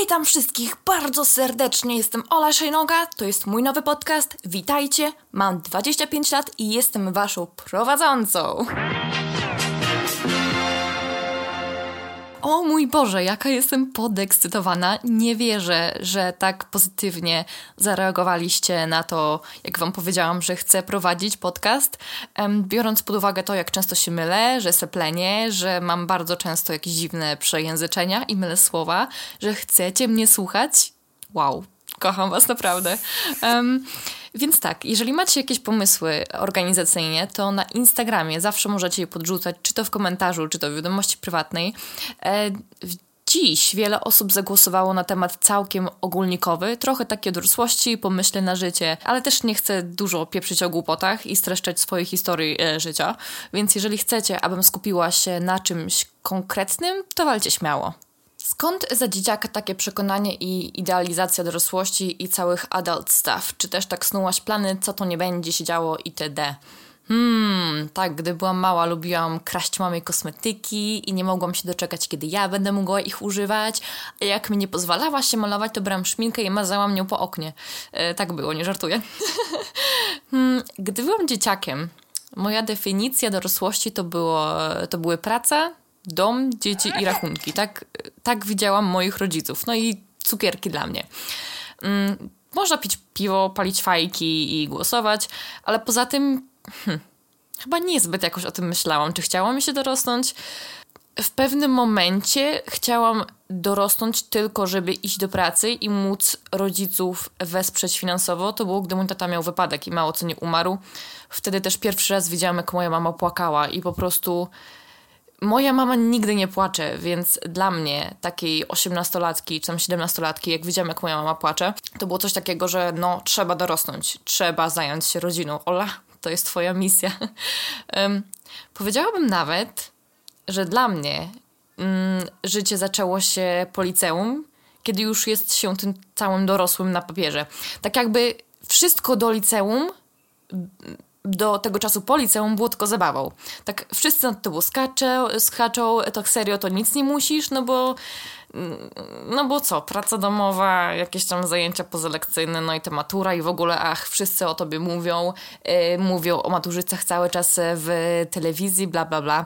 Witam wszystkich bardzo serdecznie. Jestem Ola Szejnoga, to jest mój nowy podcast. Witajcie, mam 25 lat i jestem waszą prowadzącą. O mój Boże, jaka jestem podekscytowana. Nie wierzę, że tak pozytywnie zareagowaliście na to, jak Wam powiedziałam, że chcę prowadzić podcast. Biorąc pod uwagę to, jak często się mylę, że seplenię, że mam bardzo często jakieś dziwne przejęzyczenia i mylę słowa, że chcecie mnie słuchać. Wow, kocham Was naprawdę. Um, więc tak, jeżeli macie jakieś pomysły organizacyjnie, to na Instagramie zawsze możecie je podrzucać, czy to w komentarzu, czy to w wiadomości prywatnej. E, Dziś wiele osób zagłosowało na temat całkiem ogólnikowy, trochę takie dorosłości, pomyśle na życie, ale też nie chcę dużo pieprzyć o głupotach i streszczać swojej historii e, życia, więc jeżeli chcecie, abym skupiła się na czymś konkretnym, to walcie śmiało. Skąd za dzieciaka takie przekonanie i idealizacja dorosłości i całych adult stuff? Czy też tak snułaś plany, co to nie będzie się działo itd.? Hmm, tak, gdy byłam mała, lubiłam kraść mamie kosmetyki i nie mogłam się doczekać, kiedy ja będę mogła ich używać. A jak mi nie pozwalała się malować, to brałam szminkę i mazałam nią po oknie. E, tak było, nie żartuję. hmm, gdy byłam dzieciakiem, moja definicja dorosłości to, było, to były praca, dom, dzieci i rachunki. Tak, tak widziałam moich rodziców. No i cukierki dla mnie. Mm, można pić piwo, palić fajki i głosować, ale poza tym hmm, chyba niezbyt jakoś o tym myślałam. Czy chciałam się dorosnąć? W pewnym momencie chciałam dorosnąć tylko, żeby iść do pracy i móc rodziców wesprzeć finansowo. To było, gdy mój tata miał wypadek i mało co nie umarł. Wtedy też pierwszy raz widziałam, jak moja mama płakała i po prostu Moja mama nigdy nie płacze, więc dla mnie, takiej osiemnastolatki czy tam siedemnastolatki, jak widziałam, jak moja mama płacze, to było coś takiego, że no, trzeba dorosnąć, trzeba zająć się rodziną. Ola, to jest twoja misja. um, powiedziałabym nawet, że dla mnie mm, życie zaczęło się po liceum, kiedy już jest się tym całym dorosłym na papierze. Tak jakby wszystko do liceum do tego czasu po liceum było tylko zabawą. Tak wszyscy nad tobą skaczą, skaczą, tak serio to nic nie musisz, no bo no bo co, praca domowa, jakieś tam zajęcia pozalekcyjne, no i ta matura i w ogóle, ach, wszyscy o tobie mówią, yy, mówią o maturzycach cały czas w telewizji, bla, bla, bla.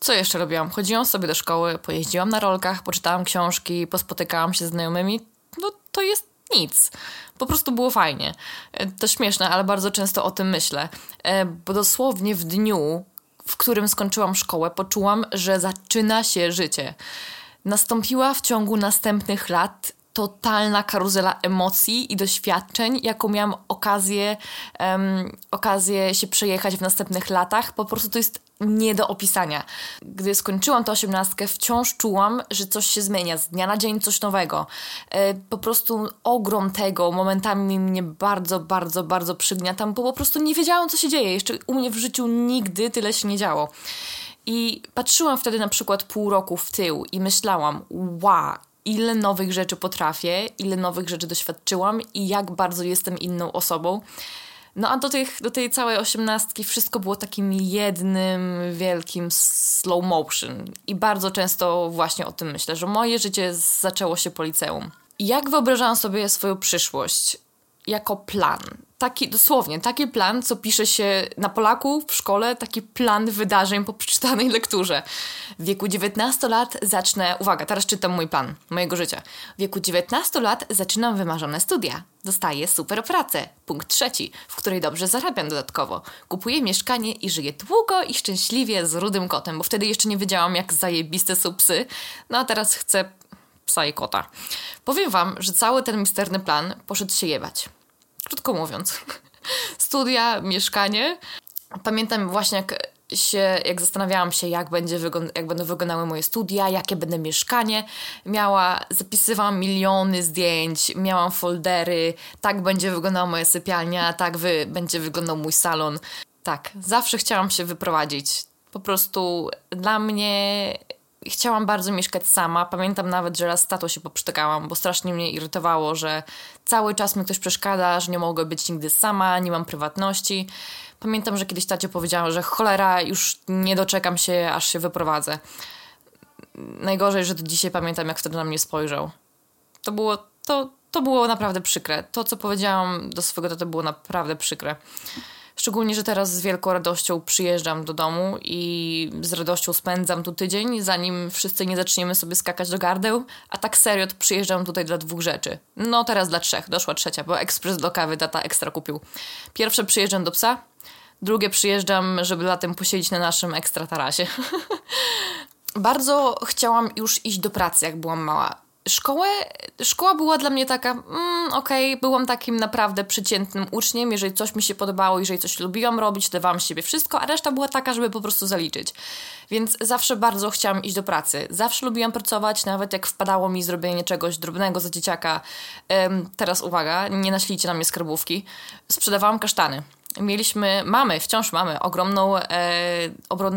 Co jeszcze robiłam? Chodziłam sobie do szkoły, pojeździłam na rolkach, poczytałam książki, pospotykałam się z znajomymi. No to jest nic. Po prostu było fajnie. E, to śmieszne, ale bardzo często o tym myślę. E, bo dosłownie w dniu, w którym skończyłam szkołę, poczułam, że zaczyna się życie. Nastąpiła w ciągu następnych lat totalna karuzela emocji i doświadczeń, jaką miałam okazję, um, okazję się przejechać w następnych latach. Po prostu to jest nie do opisania. Gdy skończyłam tę osiemnastkę, wciąż czułam, że coś się zmienia, z dnia na dzień coś nowego. E, po prostu ogrom tego momentami mnie bardzo, bardzo, bardzo przygniatam, bo po prostu nie wiedziałam, co się dzieje. Jeszcze u mnie w życiu nigdy tyle się nie działo. I patrzyłam wtedy na przykład pół roku w tył i myślałam, wow, ile nowych rzeczy potrafię, ile nowych rzeczy doświadczyłam i jak bardzo jestem inną osobą. No a do, tych, do tej całej osiemnastki wszystko było takim jednym wielkim slow motion. I bardzo często właśnie o tym myślę, że moje życie zaczęło się po liceum. Jak wyobrażałam sobie swoją przyszłość? Jako plan taki, dosłownie, taki plan, co pisze się na Polaku w szkole, taki plan wydarzeń po przeczytanej lekturze. W wieku 19 lat zacznę, uwaga, teraz czytam mój plan mojego życia. W wieku 19 lat zaczynam wymarzone studia. Dostaję super pracę. Punkt trzeci, w której dobrze zarabiam dodatkowo. Kupuję mieszkanie i żyję długo i szczęśliwie z rudym kotem, bo wtedy jeszcze nie wiedziałam, jak zajebiste są psy. No a teraz chcę psa i kota. Powiem wam, że cały ten misterny plan poszedł się jebać. Krótko mówiąc. Studia, mieszkanie. Pamiętam właśnie jak się, jak zastanawiałam się, jak, będzie jak będą wyglądały moje studia, jakie będę mieszkanie miała, zapisywałam miliony zdjęć, miałam foldery, tak będzie wyglądała moja sypialnia, tak wy, będzie wyglądał mój salon. Tak, zawsze chciałam się wyprowadzić. Po prostu dla mnie chciałam bardzo mieszkać sama. Pamiętam nawet, że raz tatą się poprzytykałam, bo strasznie mnie irytowało, że cały czas mi ktoś przeszkadza, że nie mogę być nigdy sama, nie mam prywatności. Pamiętam, że kiedyś tacie powiedziała, że cholera, już nie doczekam się, aż się wyprowadzę. Najgorzej, że do dzisiaj pamiętam, jak wtedy na mnie spojrzał. To było, to, to było naprawdę przykre. To, co powiedziałam do swojego taty, było naprawdę przykre. Szczególnie, że teraz z wielką radością przyjeżdżam do domu i z radością spędzam tu tydzień, zanim wszyscy nie zaczniemy sobie skakać do gardeł. A tak serio, przyjeżdżam tutaj dla dwóch rzeczy. No teraz dla trzech. Doszła trzecia, bo ekspres do kawy tata ekstra kupił. Pierwsze przyjeżdżam do psa, drugie przyjeżdżam, żeby latem posiedzieć na naszym ekstra tarasie. Bardzo chciałam już iść do pracy, jak byłam mała szkołę, szkoła była dla mnie taka, mm, okej, okay, byłam takim naprawdę przeciętnym uczniem, jeżeli coś mi się podobało, jeżeli coś lubiłam robić, dawałam z siebie wszystko, a reszta była taka, żeby po prostu zaliczyć. Więc zawsze bardzo chciałam iść do pracy. Zawsze lubiłam pracować, nawet jak wpadało mi zrobienie czegoś drobnego za dzieciaka. Teraz uwaga, nie naślijcie na mnie skarbówki. Sprzedawałam kasztany mieliśmy, mamy, wciąż mamy ogromną, e,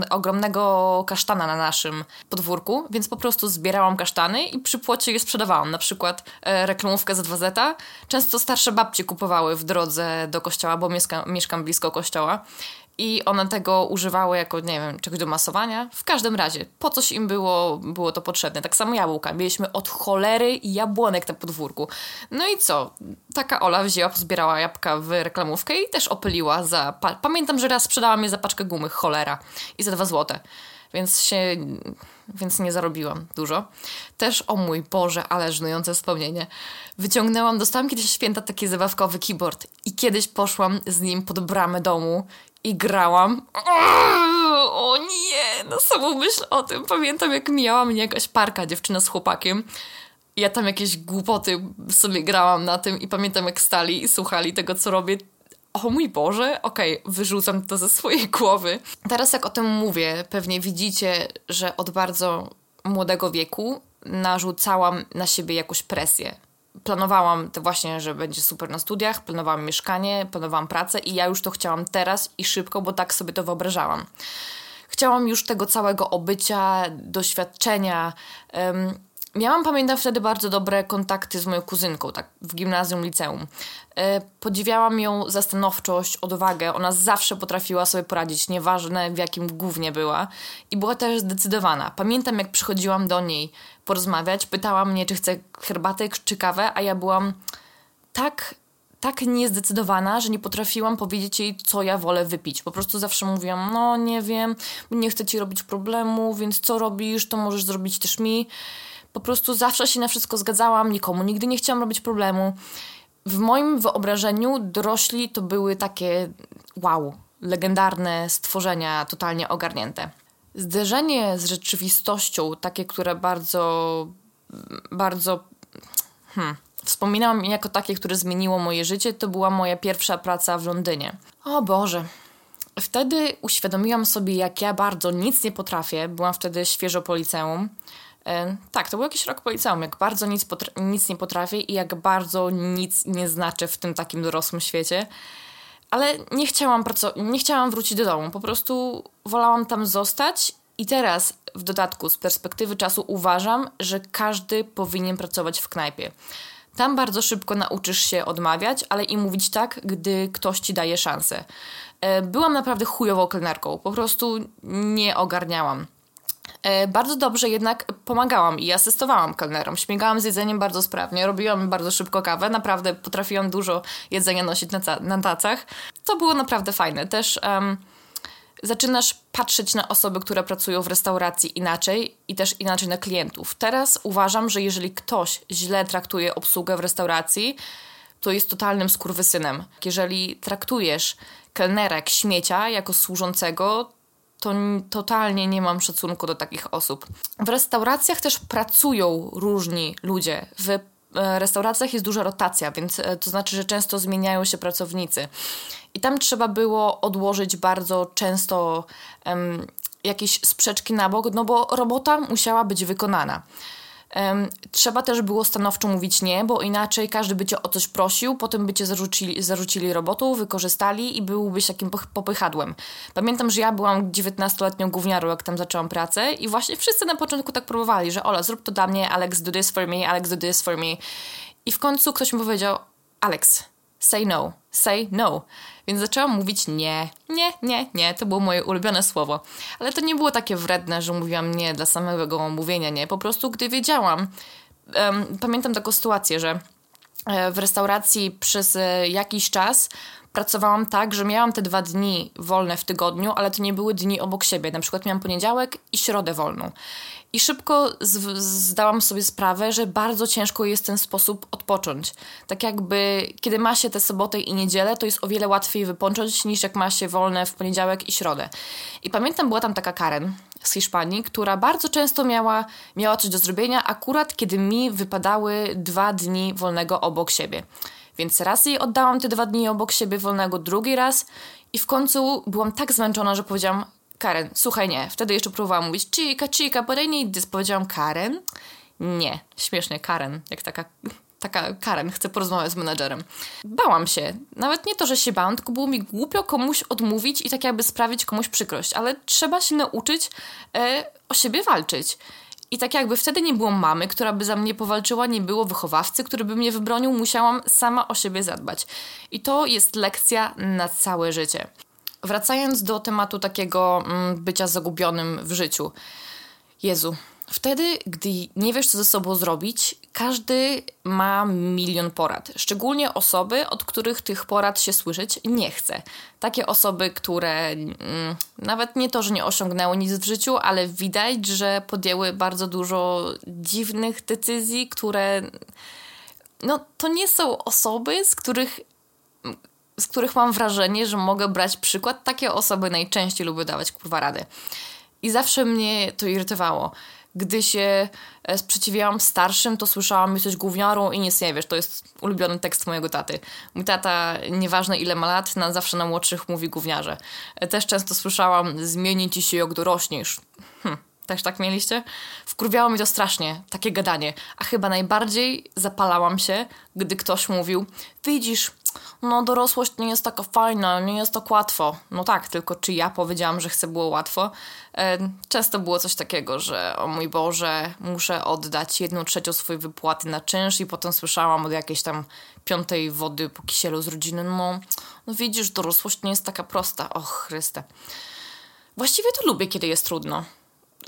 ogromnego kasztana na naszym podwórku, więc po prostu zbierałam kasztany i przy płocie je sprzedawałam. Na przykład e, reklamówkę za 2 zeta. Często starsze babcie kupowały w drodze do kościoła, bo mieszka, mieszkam blisko kościoła i one tego używały jako, nie wiem, czegoś do masowania. W każdym razie, po coś im było, było to potrzebne. Tak samo jabłka. Mieliśmy od cholery jabłonek na podwórku. No i co? Taka Ola wzięła, pozbierała jabłka w reklamówkę i też opyliła za... Pamiętam, że raz sprzedałam je za paczkę gumy, cholera. I za dwa złote więc się, więc nie zarobiłam dużo. Też, o mój Boże, ale żenujące wspomnienie. Wyciągnęłam, dostałam kiedyś święta taki zabawkowy keyboard i kiedyś poszłam z nim pod bramę domu i grałam. O nie, na samą myśl o tym. Pamiętam, jak mijała mnie jakaś parka dziewczyna z chłopakiem. Ja tam jakieś głupoty sobie grałam na tym i pamiętam, jak stali i słuchali tego, co robię o mój Boże, okej, okay, wyrzucam to ze swojej głowy. Teraz jak o tym mówię, pewnie widzicie, że od bardzo młodego wieku narzucałam na siebie jakąś presję. Planowałam to właśnie, że będzie super na studiach, planowałam mieszkanie, planowałam pracę i ja już to chciałam teraz i szybko, bo tak sobie to wyobrażałam. Chciałam już tego całego obycia, doświadczenia. Um, Miałam, pamiętam, wtedy bardzo dobre kontakty z moją kuzynką, tak w gimnazjum, liceum. E, podziwiałam ją za stanowczość, odwagę. Ona zawsze potrafiła sobie poradzić, nieważne w jakim głównie była. I była też zdecydowana. Pamiętam, jak przychodziłam do niej porozmawiać, pytała mnie, czy chcę herbatę czy kawę, a ja byłam tak tak niezdecydowana, że nie potrafiłam powiedzieć jej, co ja wolę wypić. Po prostu zawsze mówiłam, no nie wiem, nie chcę ci robić problemu, więc co robisz, to możesz zrobić też mi. Po prostu zawsze się na wszystko zgadzałam, nikomu nigdy nie chciałam robić problemu. W moim wyobrażeniu dorośli to były takie wow, legendarne stworzenia, totalnie ogarnięte. Zderzenie z rzeczywistością, takie, które bardzo, bardzo. Hmm, wspominam jako takie, które zmieniło moje życie, to była moja pierwsza praca w Londynie. O Boże. Wtedy uświadomiłam sobie, jak ja bardzo nic nie potrafię. Byłam wtedy świeżo po liceum. Tak, to był jakiś rok po liceum, jak bardzo nic, nic nie potrafię i jak bardzo nic nie znaczy w tym takim dorosłym świecie. Ale nie chciałam, nie chciałam wrócić do domu, po prostu wolałam tam zostać i teraz w dodatku z perspektywy czasu uważam, że każdy powinien pracować w knajpie. Tam bardzo szybko nauczysz się odmawiać, ale i mówić tak, gdy ktoś ci daje szansę. E, byłam naprawdę chujową kelnerką, po prostu nie ogarniałam. E, bardzo dobrze jednak pomagałam i asystowałam kelnerom. Śmigałam z jedzeniem bardzo sprawnie, robiłam bardzo szybko kawę, naprawdę potrafiłam dużo jedzenia nosić na, na tacach. To było naprawdę fajne. Też um, zaczynasz patrzeć na osoby, które pracują w restauracji inaczej i też inaczej na klientów. Teraz uważam, że jeżeli ktoś źle traktuje obsługę w restauracji, to jest totalnym skurwysynem. Jeżeli traktujesz kelnera śmiecia, jako służącego, to totalnie nie mam szacunku do takich osób. W restauracjach też pracują różni ludzie. W e, restauracjach jest duża rotacja, więc e, to znaczy, że często zmieniają się pracownicy. I tam trzeba było odłożyć bardzo często um, jakieś sprzeczki na bok, no bo robota musiała być wykonana. Trzeba też było stanowczo mówić nie, bo inaczej każdy by cię o coś prosił, potem by cię zarzucili, zarzucili wykorzystali i byłbyś takim popychadłem. Pamiętam, że ja byłam 19-letnią gówniarą, jak tam zaczęłam pracę i właśnie wszyscy na początku tak próbowali, że Ola, zrób to dla mnie, Alex, do this for me, Alex, do this for me. I w końcu ktoś mi powiedział, Alex, say no, say no. Więc zaczęłam mówić nie, nie, nie, nie. To było moje ulubione słowo. Ale to nie było takie wredne, że mówiłam nie dla samego mówienia nie. Po prostu, gdy wiedziałam, um, pamiętam taką sytuację, że e, w restauracji przez e, jakiś czas pracowałam tak, że miałam te dwa dni wolne w tygodniu, ale to nie były dni obok siebie. Na przykład miałam poniedziałek i środę wolną. I szybko zdałam sobie sprawę, że bardzo ciężko jest ten sposób odpocząć. Tak jakby, kiedy ma się tę sobotę i niedzielę, to jest o wiele łatwiej wypocząć niż jak ma się wolne w poniedziałek i środę. I pamiętam, była tam taka Karen z Hiszpanii, która bardzo często miała, miała coś do zrobienia, akurat kiedy mi wypadały dwa dni wolnego obok siebie. Więc raz jej oddałam te dwa dni obok siebie wolnego, drugi raz i w końcu byłam tak zmęczona, że powiedziałam Karen, słuchaj, nie. Wtedy jeszcze próbowałam mówić chica, chica, but I need. Powiedziałam Karen? Nie. Śmiesznie, Karen. Jak taka, taka Karen, chcę porozmawiać z menedżerem. Bałam się. Nawet nie to, że się bałam, tylko było mi głupio komuś odmówić i tak jakby sprawić komuś przykrość. Ale trzeba się nauczyć e, o siebie walczyć. I tak jakby wtedy nie było mamy, która by za mnie powalczyła, nie było wychowawcy, który by mnie wybronił, musiałam sama o siebie zadbać. I to jest lekcja na całe życie. Wracając do tematu takiego mm, bycia zagubionym w życiu. Jezu, wtedy, gdy nie wiesz, co ze sobą zrobić, każdy ma milion porad. Szczególnie osoby, od których tych porad się słyszeć nie chce. Takie osoby, które mm, nawet nie to, że nie osiągnęły nic w życiu, ale widać, że podjęły bardzo dużo dziwnych decyzji, które. No, to nie są osoby, z których z których mam wrażenie, że mogę brać przykład. Takie osoby najczęściej lubią dawać kurwa rady. I zawsze mnie to irytowało. Gdy się e, sprzeciwiałam starszym, to słyszałam, jesteś gówniarą i nic nie wiesz. To jest ulubiony tekst mojego taty. Mój tata, nieważne ile ma lat, na zawsze na młodszych mówi gówniarze. E, też często słyszałam, zmieni ci się jak dorośniesz. Hm. Też tak mieliście? Wkurwiało mi to strasznie, takie gadanie. A chyba najbardziej zapalałam się, gdy ktoś mówił: Widzisz, no dorosłość nie jest taka fajna, nie jest tak łatwo. No tak, tylko czy ja powiedziałam, że chcę było łatwo? E, często było coś takiego, że o mój Boże, muszę oddać jedną trzecią swojej wypłaty na czynsz i potem słyszałam od jakiejś tam piątej wody po kisielu z rodziny, no, no widzisz, dorosłość nie jest taka prosta. Och, Chryste. Właściwie to lubię, kiedy jest trudno.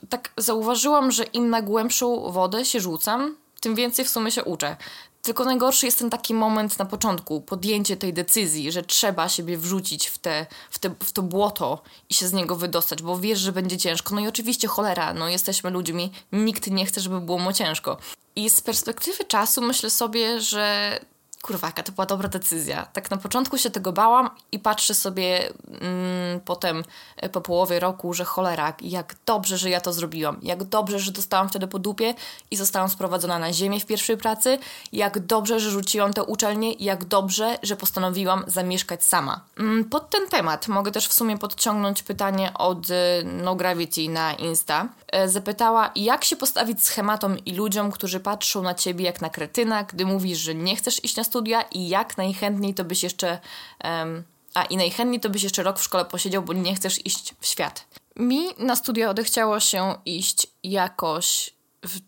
Tak zauważyłam, że im na głębszą wodę się rzucam, tym więcej w sumie się uczę. Tylko najgorszy jest ten taki moment na początku, podjęcie tej decyzji, że trzeba siebie wrzucić w, te, w, te, w to błoto i się z niego wydostać, bo wiesz, że będzie ciężko. No i oczywiście cholera, no jesteśmy ludźmi, nikt nie chce, żeby było mu ciężko. I z perspektywy czasu myślę sobie, że kurwa, jaka to była dobra decyzja. Tak na początku się tego bałam i patrzę sobie mm, potem e, po połowie roku, że cholera, jak dobrze, że ja to zrobiłam. Jak dobrze, że dostałam wtedy po dupie i zostałam sprowadzona na ziemię w pierwszej pracy. Jak dobrze, że rzuciłam tę uczelnię. Jak dobrze, że postanowiłam zamieszkać sama. Mm, pod ten temat mogę też w sumie podciągnąć pytanie od e, No Gravity na Insta. E, zapytała, jak się postawić schematom i ludziom, którzy patrzą na ciebie jak na kretyna, gdy mówisz, że nie chcesz iść na studia i jak najchętniej to byś jeszcze. Um, a i najchętniej to byś jeszcze rok w szkole posiedział, bo nie chcesz iść w świat. Mi na studia odechciało się iść jakoś w,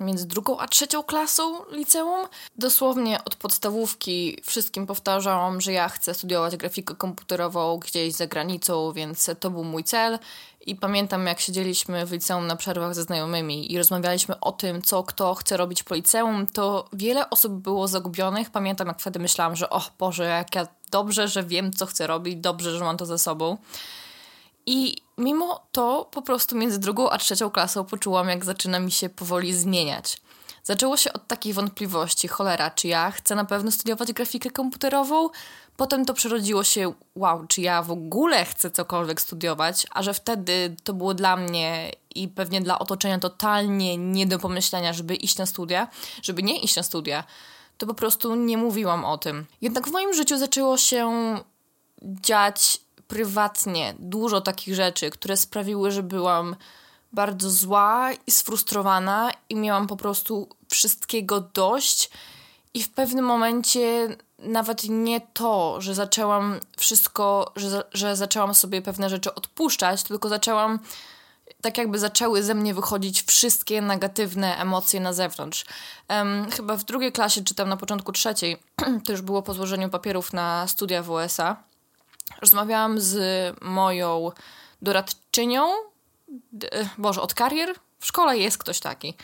między drugą a trzecią klasą liceum. Dosłownie od podstawówki wszystkim powtarzałam, że ja chcę studiować grafikę komputerową gdzieś za granicą, więc to był mój cel. I pamiętam, jak siedzieliśmy w liceum na przerwach ze znajomymi i rozmawialiśmy o tym, co kto chce robić po liceum, to wiele osób było zagubionych. Pamiętam, jak wtedy myślałam, że o Boże, jak ja dobrze, że wiem, co chcę robić, dobrze, że mam to ze sobą. I mimo to po prostu między drugą a trzecią klasą poczułam, jak zaczyna mi się powoli zmieniać. Zaczęło się od takich wątpliwości, cholera, czy ja chcę na pewno studiować grafikę komputerową? Potem to przerodziło się, wow, czy ja w ogóle chcę cokolwiek studiować? A że wtedy to było dla mnie i pewnie dla otoczenia totalnie nie do pomyślenia, żeby iść na studia, żeby nie iść na studia, to po prostu nie mówiłam o tym. Jednak w moim życiu zaczęło się dziać prywatnie dużo takich rzeczy, które sprawiły, że byłam bardzo zła i sfrustrowana i miałam po prostu wszystkiego dość. I w pewnym momencie nawet nie to, że zaczęłam wszystko, że, że zaczęłam sobie pewne rzeczy odpuszczać, tylko zaczęłam, tak jakby zaczęły ze mnie wychodzić wszystkie negatywne emocje na zewnątrz. Um, chyba w drugiej klasie, czy tam na początku trzeciej, to już było po złożeniu papierów na studia w USA, rozmawiałam z moją doradczynią, Boże, od karier? W szkole jest ktoś taki.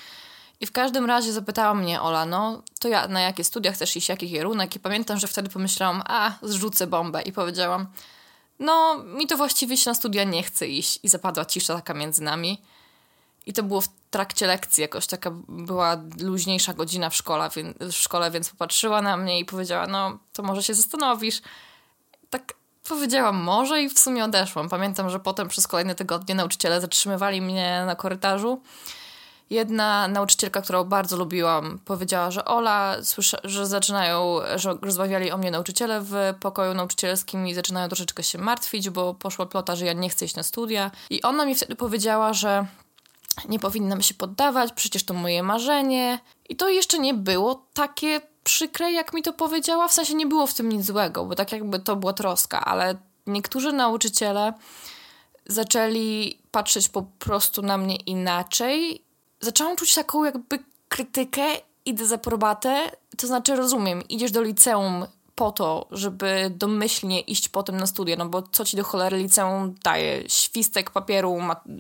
I w każdym razie zapytała mnie Ola, no to ja na jakie studia chcesz iść, jaki kierunek? I pamiętam, że wtedy pomyślałam, a zrzucę bombę i powiedziałam, no mi to właściwie się na studia nie chce iść. I zapadła cisza taka między nami. I to było w trakcie lekcji, jakoś taka była luźniejsza godzina w szkole, w szkole, więc popatrzyła na mnie i powiedziała, no to może się zastanowisz. Powiedziałam może i w sumie odeszłam. Pamiętam, że potem przez kolejne tygodnie nauczyciele zatrzymywali mnie na korytarzu. Jedna nauczycielka, którą bardzo lubiłam, powiedziała, że Ola, słysza, że zaczynają, że rozmawiali o mnie nauczyciele w pokoju nauczycielskim i zaczynają troszeczkę się martwić, bo poszła plota, że ja nie chcę iść na studia. I ona mi wtedy powiedziała, że nie powinnam się poddawać, przecież to moje marzenie. I to jeszcze nie było takie przykre, jak mi to powiedziała. W sensie nie było w tym nic złego, bo tak jakby to była troska, ale niektórzy nauczyciele zaczęli patrzeć po prostu na mnie inaczej. Zaczęłam czuć taką jakby krytykę i dezaprobatę. To znaczy, rozumiem, idziesz do liceum po to, żeby domyślnie iść potem na studia, no bo co ci do cholery liceum daje? Świstek papieru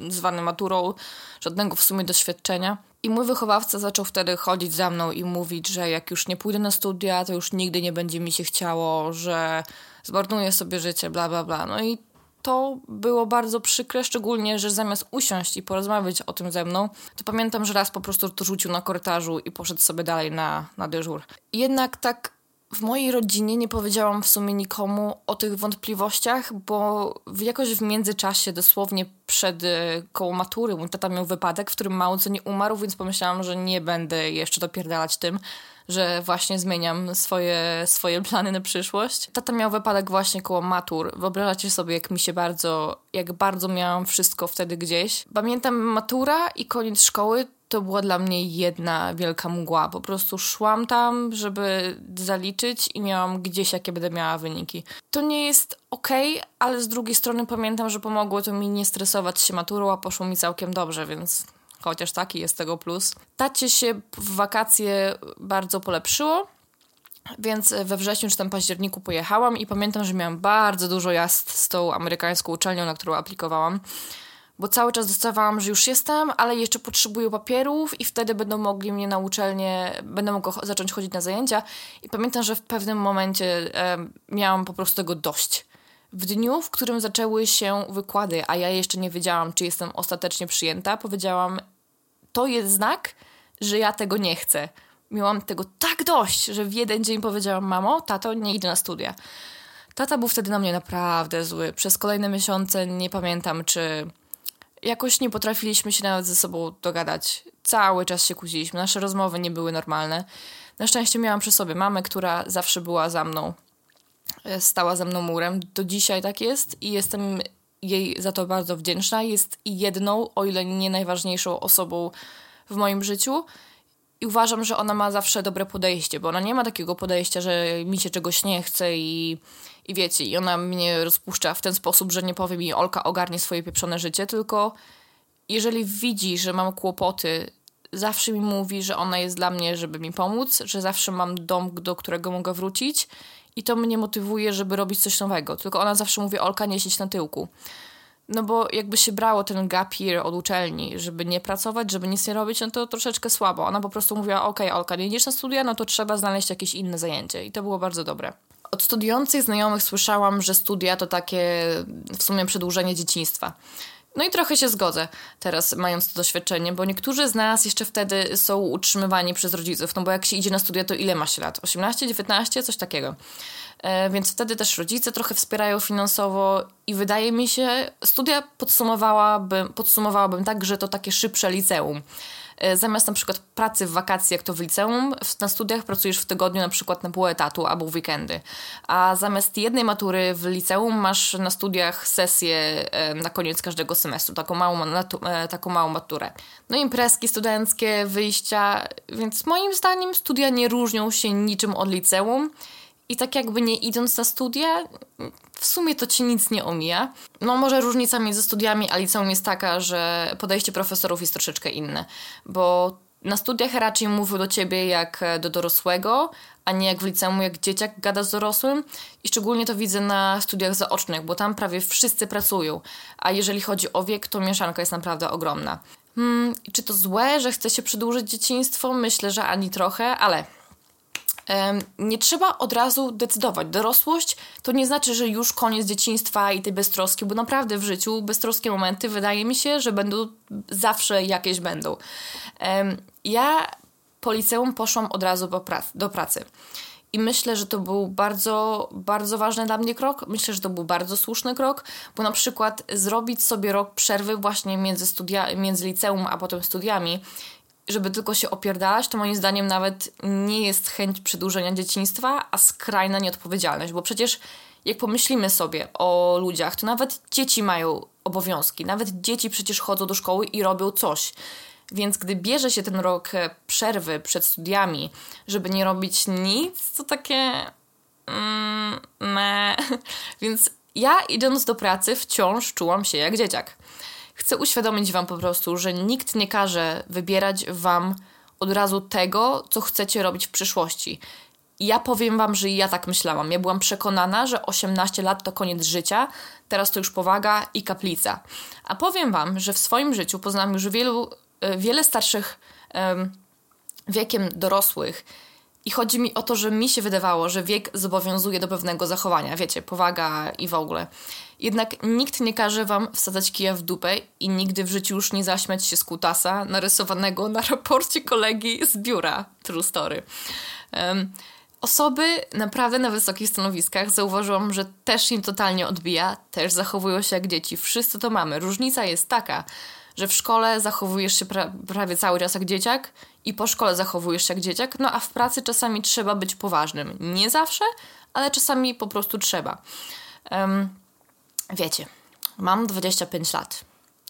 zwany maturą, żadnego w sumie doświadczenia. I mój wychowawca zaczął wtedy chodzić za mną i mówić, że jak już nie pójdę na studia, to już nigdy nie będzie mi się chciało, że zmarnuję sobie życie, bla, bla, bla. No i to było bardzo przykre, szczególnie, że zamiast usiąść i porozmawiać o tym ze mną, to pamiętam, że raz po prostu to rzucił na korytarzu i poszedł sobie dalej na, na dyżur. Jednak tak w mojej rodzinie nie powiedziałam w sumie nikomu o tych wątpliwościach, bo jakoś w międzyczasie, dosłownie przed y, koło matury, mój tata miał wypadek, w którym mało co nie umarł, więc pomyślałam, że nie będę jeszcze dopierdalać tym, że właśnie zmieniam swoje, swoje plany na przyszłość. Tata miał wypadek właśnie koło matur. Wyobrażacie sobie, jak mi się bardzo, jak bardzo miałam wszystko wtedy gdzieś. Pamiętam matura i koniec szkoły, to była dla mnie jedna wielka mgła. Po prostu szłam tam, żeby zaliczyć i miałam gdzieś, jakie będę miała wyniki. To nie jest okay, ale z drugiej strony pamiętam, że pomogło to mi nie stresować się maturą, a poszło mi całkiem dobrze, więc chociaż taki jest tego plus. Tacie się w wakacje bardzo polepszyło, więc we wrześniu czy tam październiku pojechałam i pamiętam, że miałam bardzo dużo jazd z tą amerykańską uczelnią, na którą aplikowałam bo cały czas dostawałam, że już jestem, ale jeszcze potrzebuję papierów i wtedy będą mogli mnie na uczelnię, będę mogła zacząć chodzić na zajęcia. I pamiętam, że w pewnym momencie e, miałam po prostu tego dość. W dniu, w którym zaczęły się wykłady, a ja jeszcze nie wiedziałam, czy jestem ostatecznie przyjęta, powiedziałam, to jest znak, że ja tego nie chcę. Miałam tego tak dość, że w jeden dzień powiedziałam, mamo, tato, nie idę na studia. Tata był wtedy na mnie naprawdę zły. Przez kolejne miesiące nie pamiętam, czy jakoś nie potrafiliśmy się nawet ze sobą dogadać. Cały czas się kłóciliśmy, nasze rozmowy nie były normalne. Na szczęście miałam przy sobie mamę, która zawsze była za mną, e, stała za mną murem. Do dzisiaj tak jest i jestem jej za to bardzo wdzięczna. Jest jedną, o ile nie najważniejszą osobą w moim życiu. I uważam, że ona ma zawsze dobre podejście, bo ona nie ma takiego podejścia, że mi się czegoś nie chce i i wiecie, i ona mnie rozpuszcza w ten sposób, że nie powie mi Olka ogarnie swoje pieprzone życie, tylko jeżeli widzi, że mam kłopoty, zawsze mi mówi, że ona jest dla mnie, żeby mi pomóc, że zawsze mam dom, do którego mogę wrócić i to mnie motywuje, żeby robić coś nowego. Tylko ona zawsze mówi, Olka, nie siedź na tyłku. No bo jakby się brało ten gap year od uczelni, żeby nie pracować, żeby nic nie robić, no to troszeczkę słabo. Ona po prostu mówiła, okay, Olka, nie idziesz na studia, no to trzeba znaleźć jakieś inne zajęcie. I to było bardzo dobre. Od studiujących znajomych słyszałam, że studia to takie w sumie przedłużenie dzieciństwa. No i trochę się zgodzę teraz, mając to doświadczenie, bo niektórzy z nas jeszcze wtedy są utrzymywani przez rodziców, no bo jak się idzie na studia, to ile ma się lat? 18, 19, coś takiego. E, więc wtedy też rodzice trochę wspierają finansowo i wydaje mi się, studia podsumowałabym, podsumowałabym tak, że to takie szybsze liceum. E, zamiast na przykład pracy w wakacje, jak to w liceum, na studiach pracujesz w tygodniu na przykład na pół etatu albo w weekendy. A zamiast jednej matury w liceum masz na studiach sesję e, na koniec każdego semestru, taką małą, taką małą maturę. No imprezki studenckie, wyjścia, więc moim zdaniem studia nie różnią się niczym od liceum. I tak jakby nie idąc na studia, w sumie to ci nic nie omija. No może różnica między studiami a liceum jest taka, że podejście profesorów jest troszeczkę inne, bo na studiach raczej mówią do ciebie jak do dorosłego, a nie jak w liceum, jak dzieciak gada z dorosłym. I szczególnie to widzę na studiach zaocznych, bo tam prawie wszyscy pracują. A jeżeli chodzi o wiek, to mieszanka jest naprawdę ogromna. Hmm, czy to złe, że chce się przedłużyć dzieciństwo? Myślę, że ani trochę, ale nie trzeba od razu decydować. Dorosłość to nie znaczy, że już koniec dzieciństwa i tej beztroski, bo naprawdę w życiu beztroskie momenty wydaje mi się, że będą zawsze jakieś będą. Ja po liceum poszłam od razu do pracy. I myślę, że to był bardzo, bardzo ważny dla mnie krok. Myślę, że to był bardzo słuszny krok, bo na przykład zrobić sobie rok przerwy właśnie między, studia, między liceum a potem studiami żeby tylko się opierdalać, to moim zdaniem nawet nie jest chęć przedłużenia dzieciństwa, a skrajna nieodpowiedzialność, bo przecież jak pomyślimy sobie o ludziach, to nawet dzieci mają obowiązki, nawet dzieci przecież chodzą do szkoły i robią coś. Więc gdy bierze się ten rok przerwy przed studiami, żeby nie robić nic, to takie. Mm. Więc ja idąc do pracy wciąż czułam się jak dzieciak. Chcę uświadomić Wam po prostu, że nikt nie każe wybierać Wam od razu tego, co chcecie robić w przyszłości. Ja powiem Wam, że ja tak myślałam. Ja byłam przekonana, że 18 lat to koniec życia, teraz to już powaga i kaplica. A powiem Wam, że w swoim życiu poznałam już wielu, e, wiele starszych wiekiem dorosłych, i chodzi mi o to, że mi się wydawało, że wiek zobowiązuje do pewnego zachowania, wiecie, powaga i w ogóle. Jednak nikt nie każe wam wsadzać kija w dupę i nigdy w życiu już nie zaśmiać się z kutasa narysowanego na raporcie kolegi z biura. True story. Um, osoby naprawdę na wysokich stanowiskach zauważyłam, że też im totalnie odbija, też zachowują się jak dzieci. Wszyscy to mamy. Różnica jest taka, że w szkole zachowujesz się pra prawie cały czas jak dzieciak i po szkole zachowujesz się jak dzieciak, no a w pracy czasami trzeba być poważnym. Nie zawsze, ale czasami po prostu trzeba. Um, wiecie, mam 25 lat.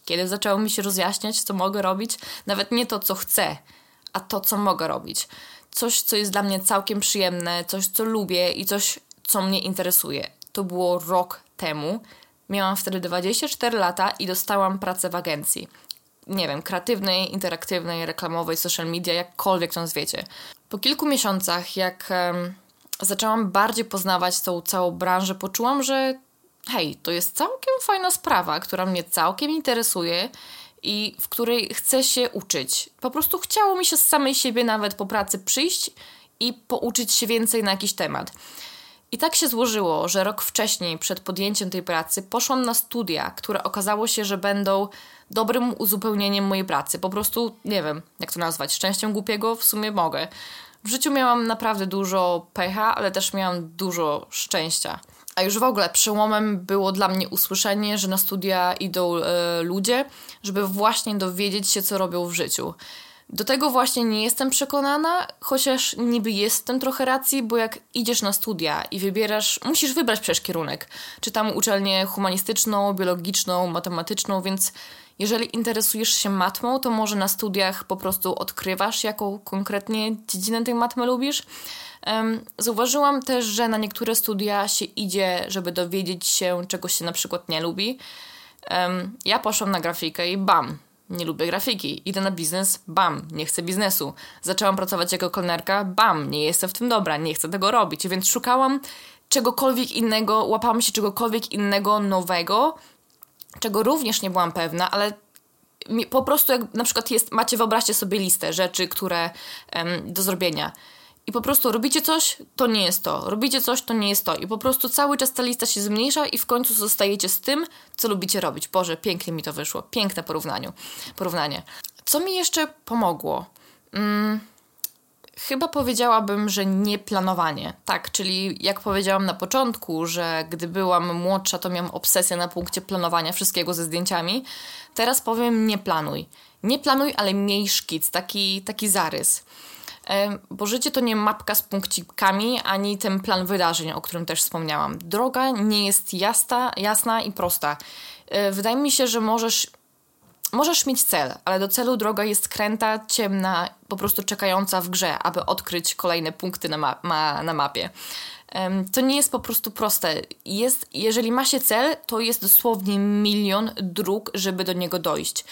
Kiedy zaczęło mi się rozjaśniać, co mogę robić, nawet nie to, co chcę, a to, co mogę robić. Coś, co jest dla mnie całkiem przyjemne, coś, co lubię i coś, co mnie interesuje. To było rok temu. Miałam wtedy 24 lata i dostałam pracę w agencji. Nie wiem, kreatywnej, interaktywnej, reklamowej, social media, jakkolwiek to nazwiecie. Po kilku miesiącach, jak um, zaczęłam bardziej poznawać tą całą branżę, poczułam, że hej, to jest całkiem fajna sprawa, która mnie całkiem interesuje i w której chcę się uczyć. Po prostu chciało mi się z samej siebie nawet po pracy przyjść i pouczyć się więcej na jakiś temat. I tak się złożyło, że rok wcześniej, przed podjęciem tej pracy, poszłam na studia, które okazało się, że będą dobrym uzupełnieniem mojej pracy. Po prostu, nie wiem, jak to nazwać, szczęściem głupiego w sumie mogę. W życiu miałam naprawdę dużo pecha, ale też miałam dużo szczęścia. A już w ogóle przełomem było dla mnie usłyszenie, że na studia idą e, ludzie, żeby właśnie dowiedzieć się, co robią w życiu. Do tego właśnie nie jestem przekonana, chociaż niby jestem trochę racji, bo jak idziesz na studia i wybierasz, musisz wybrać przecież kierunek. Czy tam uczelnię humanistyczną, biologiczną, matematyczną, więc jeżeli interesujesz się matmą, to może na studiach po prostu odkrywasz, jaką konkretnie dziedzinę tej matmy lubisz. Zauważyłam też, że na niektóre studia się idzie, żeby dowiedzieć się, czego się na przykład nie lubi. Ja poszłam na grafikę i bam, nie lubię grafiki. Idę na biznes, bam, nie chcę biznesu. Zaczęłam pracować jako kelnerka, bam, nie jestem w tym dobra, nie chcę tego robić. Więc szukałam czegokolwiek innego, łapałam się czegokolwiek innego, nowego, czego również nie byłam pewna, ale po prostu jak na przykład jest, macie, wyobraźcie sobie listę rzeczy, które do zrobienia i po prostu robicie coś, to nie jest to. Robicie coś, to nie jest to. I po prostu cały czas ta lista się zmniejsza i w końcu zostajecie z tym, co lubicie robić. Boże, pięknie mi to wyszło. Piękne porównaniu. porównanie. Co mi jeszcze pomogło? Hmm, chyba powiedziałabym, że nie planowanie. Tak, czyli jak powiedziałam na początku, że gdy byłam młodsza, to miałam obsesję na punkcie planowania wszystkiego ze zdjęciami. Teraz powiem nie planuj. Nie planuj, ale miej szkic, taki, taki zarys bo życie to nie mapka z punkcikami, ani ten plan wydarzeń, o którym też wspomniałam. Droga nie jest jasna, jasna i prosta. E, wydaje mi się, że możesz, możesz mieć cel, ale do celu droga jest kręta, ciemna, po prostu czekająca w grze, aby odkryć kolejne punkty na, ma ma na mapie. To nie jest po prostu proste. Jest, jeżeli ma się cel, to jest dosłownie milion dróg, żeby do niego dojść.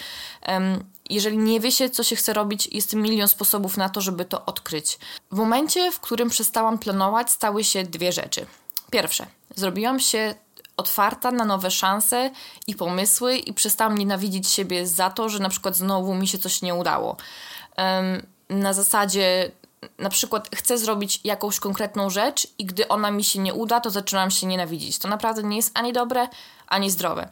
Jeżeli nie wie się, co się chce robić, jest milion sposobów na to, żeby to odkryć. W momencie, w którym przestałam planować, stały się dwie rzeczy. Pierwsze, zrobiłam się otwarta na nowe szanse i pomysły i przestałam nienawidzić siebie za to, że na przykład znowu mi się coś nie udało. Na zasadzie na przykład chcę zrobić jakąś konkretną rzecz i gdy ona mi się nie uda, to zaczynam się nienawidzić. To naprawdę nie jest ani dobre, ani zdrowe.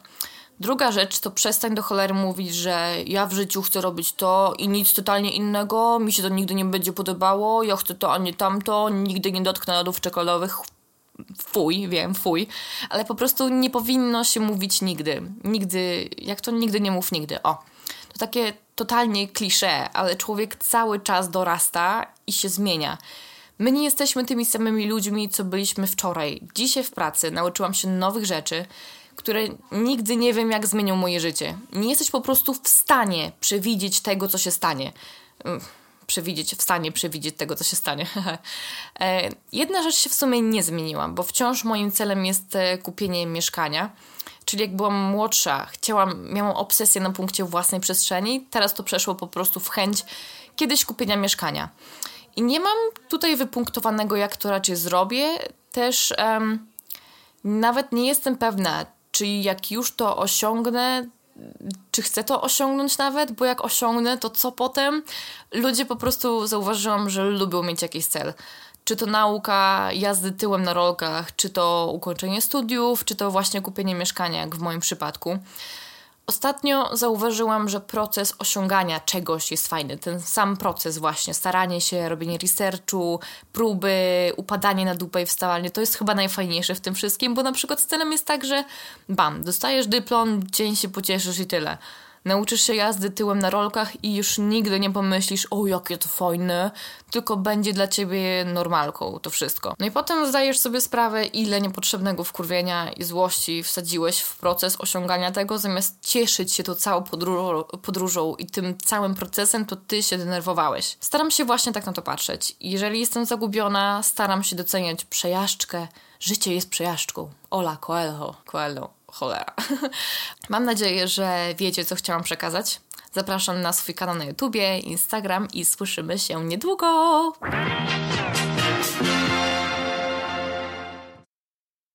Druga rzecz to przestań do cholery mówić, że ja w życiu chcę robić to i nic totalnie innego, mi się to nigdy nie będzie podobało, ja chcę to, a nie tamto, nigdy nie dotknę lodów czekoladowych. Fuj, wiem, fuj, ale po prostu nie powinno się mówić nigdy. Nigdy, jak to nigdy nie mów nigdy. O, to takie totalnie klisze, ale człowiek cały czas dorasta i się zmienia. My nie jesteśmy tymi samymi ludźmi, co byliśmy wczoraj. Dzisiaj w pracy nauczyłam się nowych rzeczy, które nigdy nie wiem, jak zmienią moje życie. Nie jesteś po prostu w stanie przewidzieć tego, co się stanie. Przewidzieć, w stanie przewidzieć tego, co się stanie. E, jedna rzecz się w sumie nie zmieniła, bo wciąż moim celem jest e, kupienie mieszkania. Czyli jak byłam młodsza, chciałam, miałam obsesję na punkcie własnej przestrzeni, teraz to przeszło po prostu w chęć kiedyś kupienia mieszkania. I nie mam tutaj wypunktowanego, jak to raczej zrobię. Też um, nawet nie jestem pewna, czy jak już to osiągnę, czy chcę to osiągnąć nawet, bo jak osiągnę, to co potem? Ludzie po prostu zauważyłam, że lubią mieć jakiś cel. Czy to nauka jazdy tyłem na rolkach, czy to ukończenie studiów, czy to właśnie kupienie mieszkania, jak w moim przypadku. Ostatnio zauważyłam, że proces osiągania czegoś jest fajny. Ten sam proces właśnie, staranie się, robienie researchu, próby, upadanie na dupę i wstawanie, to jest chyba najfajniejsze w tym wszystkim, bo na przykład z celem jest tak, że bam, dostajesz dyplom, dzień się pocieszysz i tyle nauczysz się jazdy tyłem na rolkach i już nigdy nie pomyślisz, o jakie to fajne, tylko będzie dla ciebie normalką to wszystko. No i potem zdajesz sobie sprawę, ile niepotrzebnego wkurwienia i złości wsadziłeś w proces osiągania tego, zamiast cieszyć się to całą podróżą, i tym całym procesem, to ty się denerwowałeś. Staram się właśnie tak na to patrzeć. Jeżeli jestem zagubiona, staram się doceniać przejażdżkę. Życie jest przejażdżką. Ola Coelho. Coelho cholera. Mam nadzieję, że wiecie, co chciałam przekazać. Zapraszam na swój kanał na YouTubie, Instagram i słyszymy się niedługo.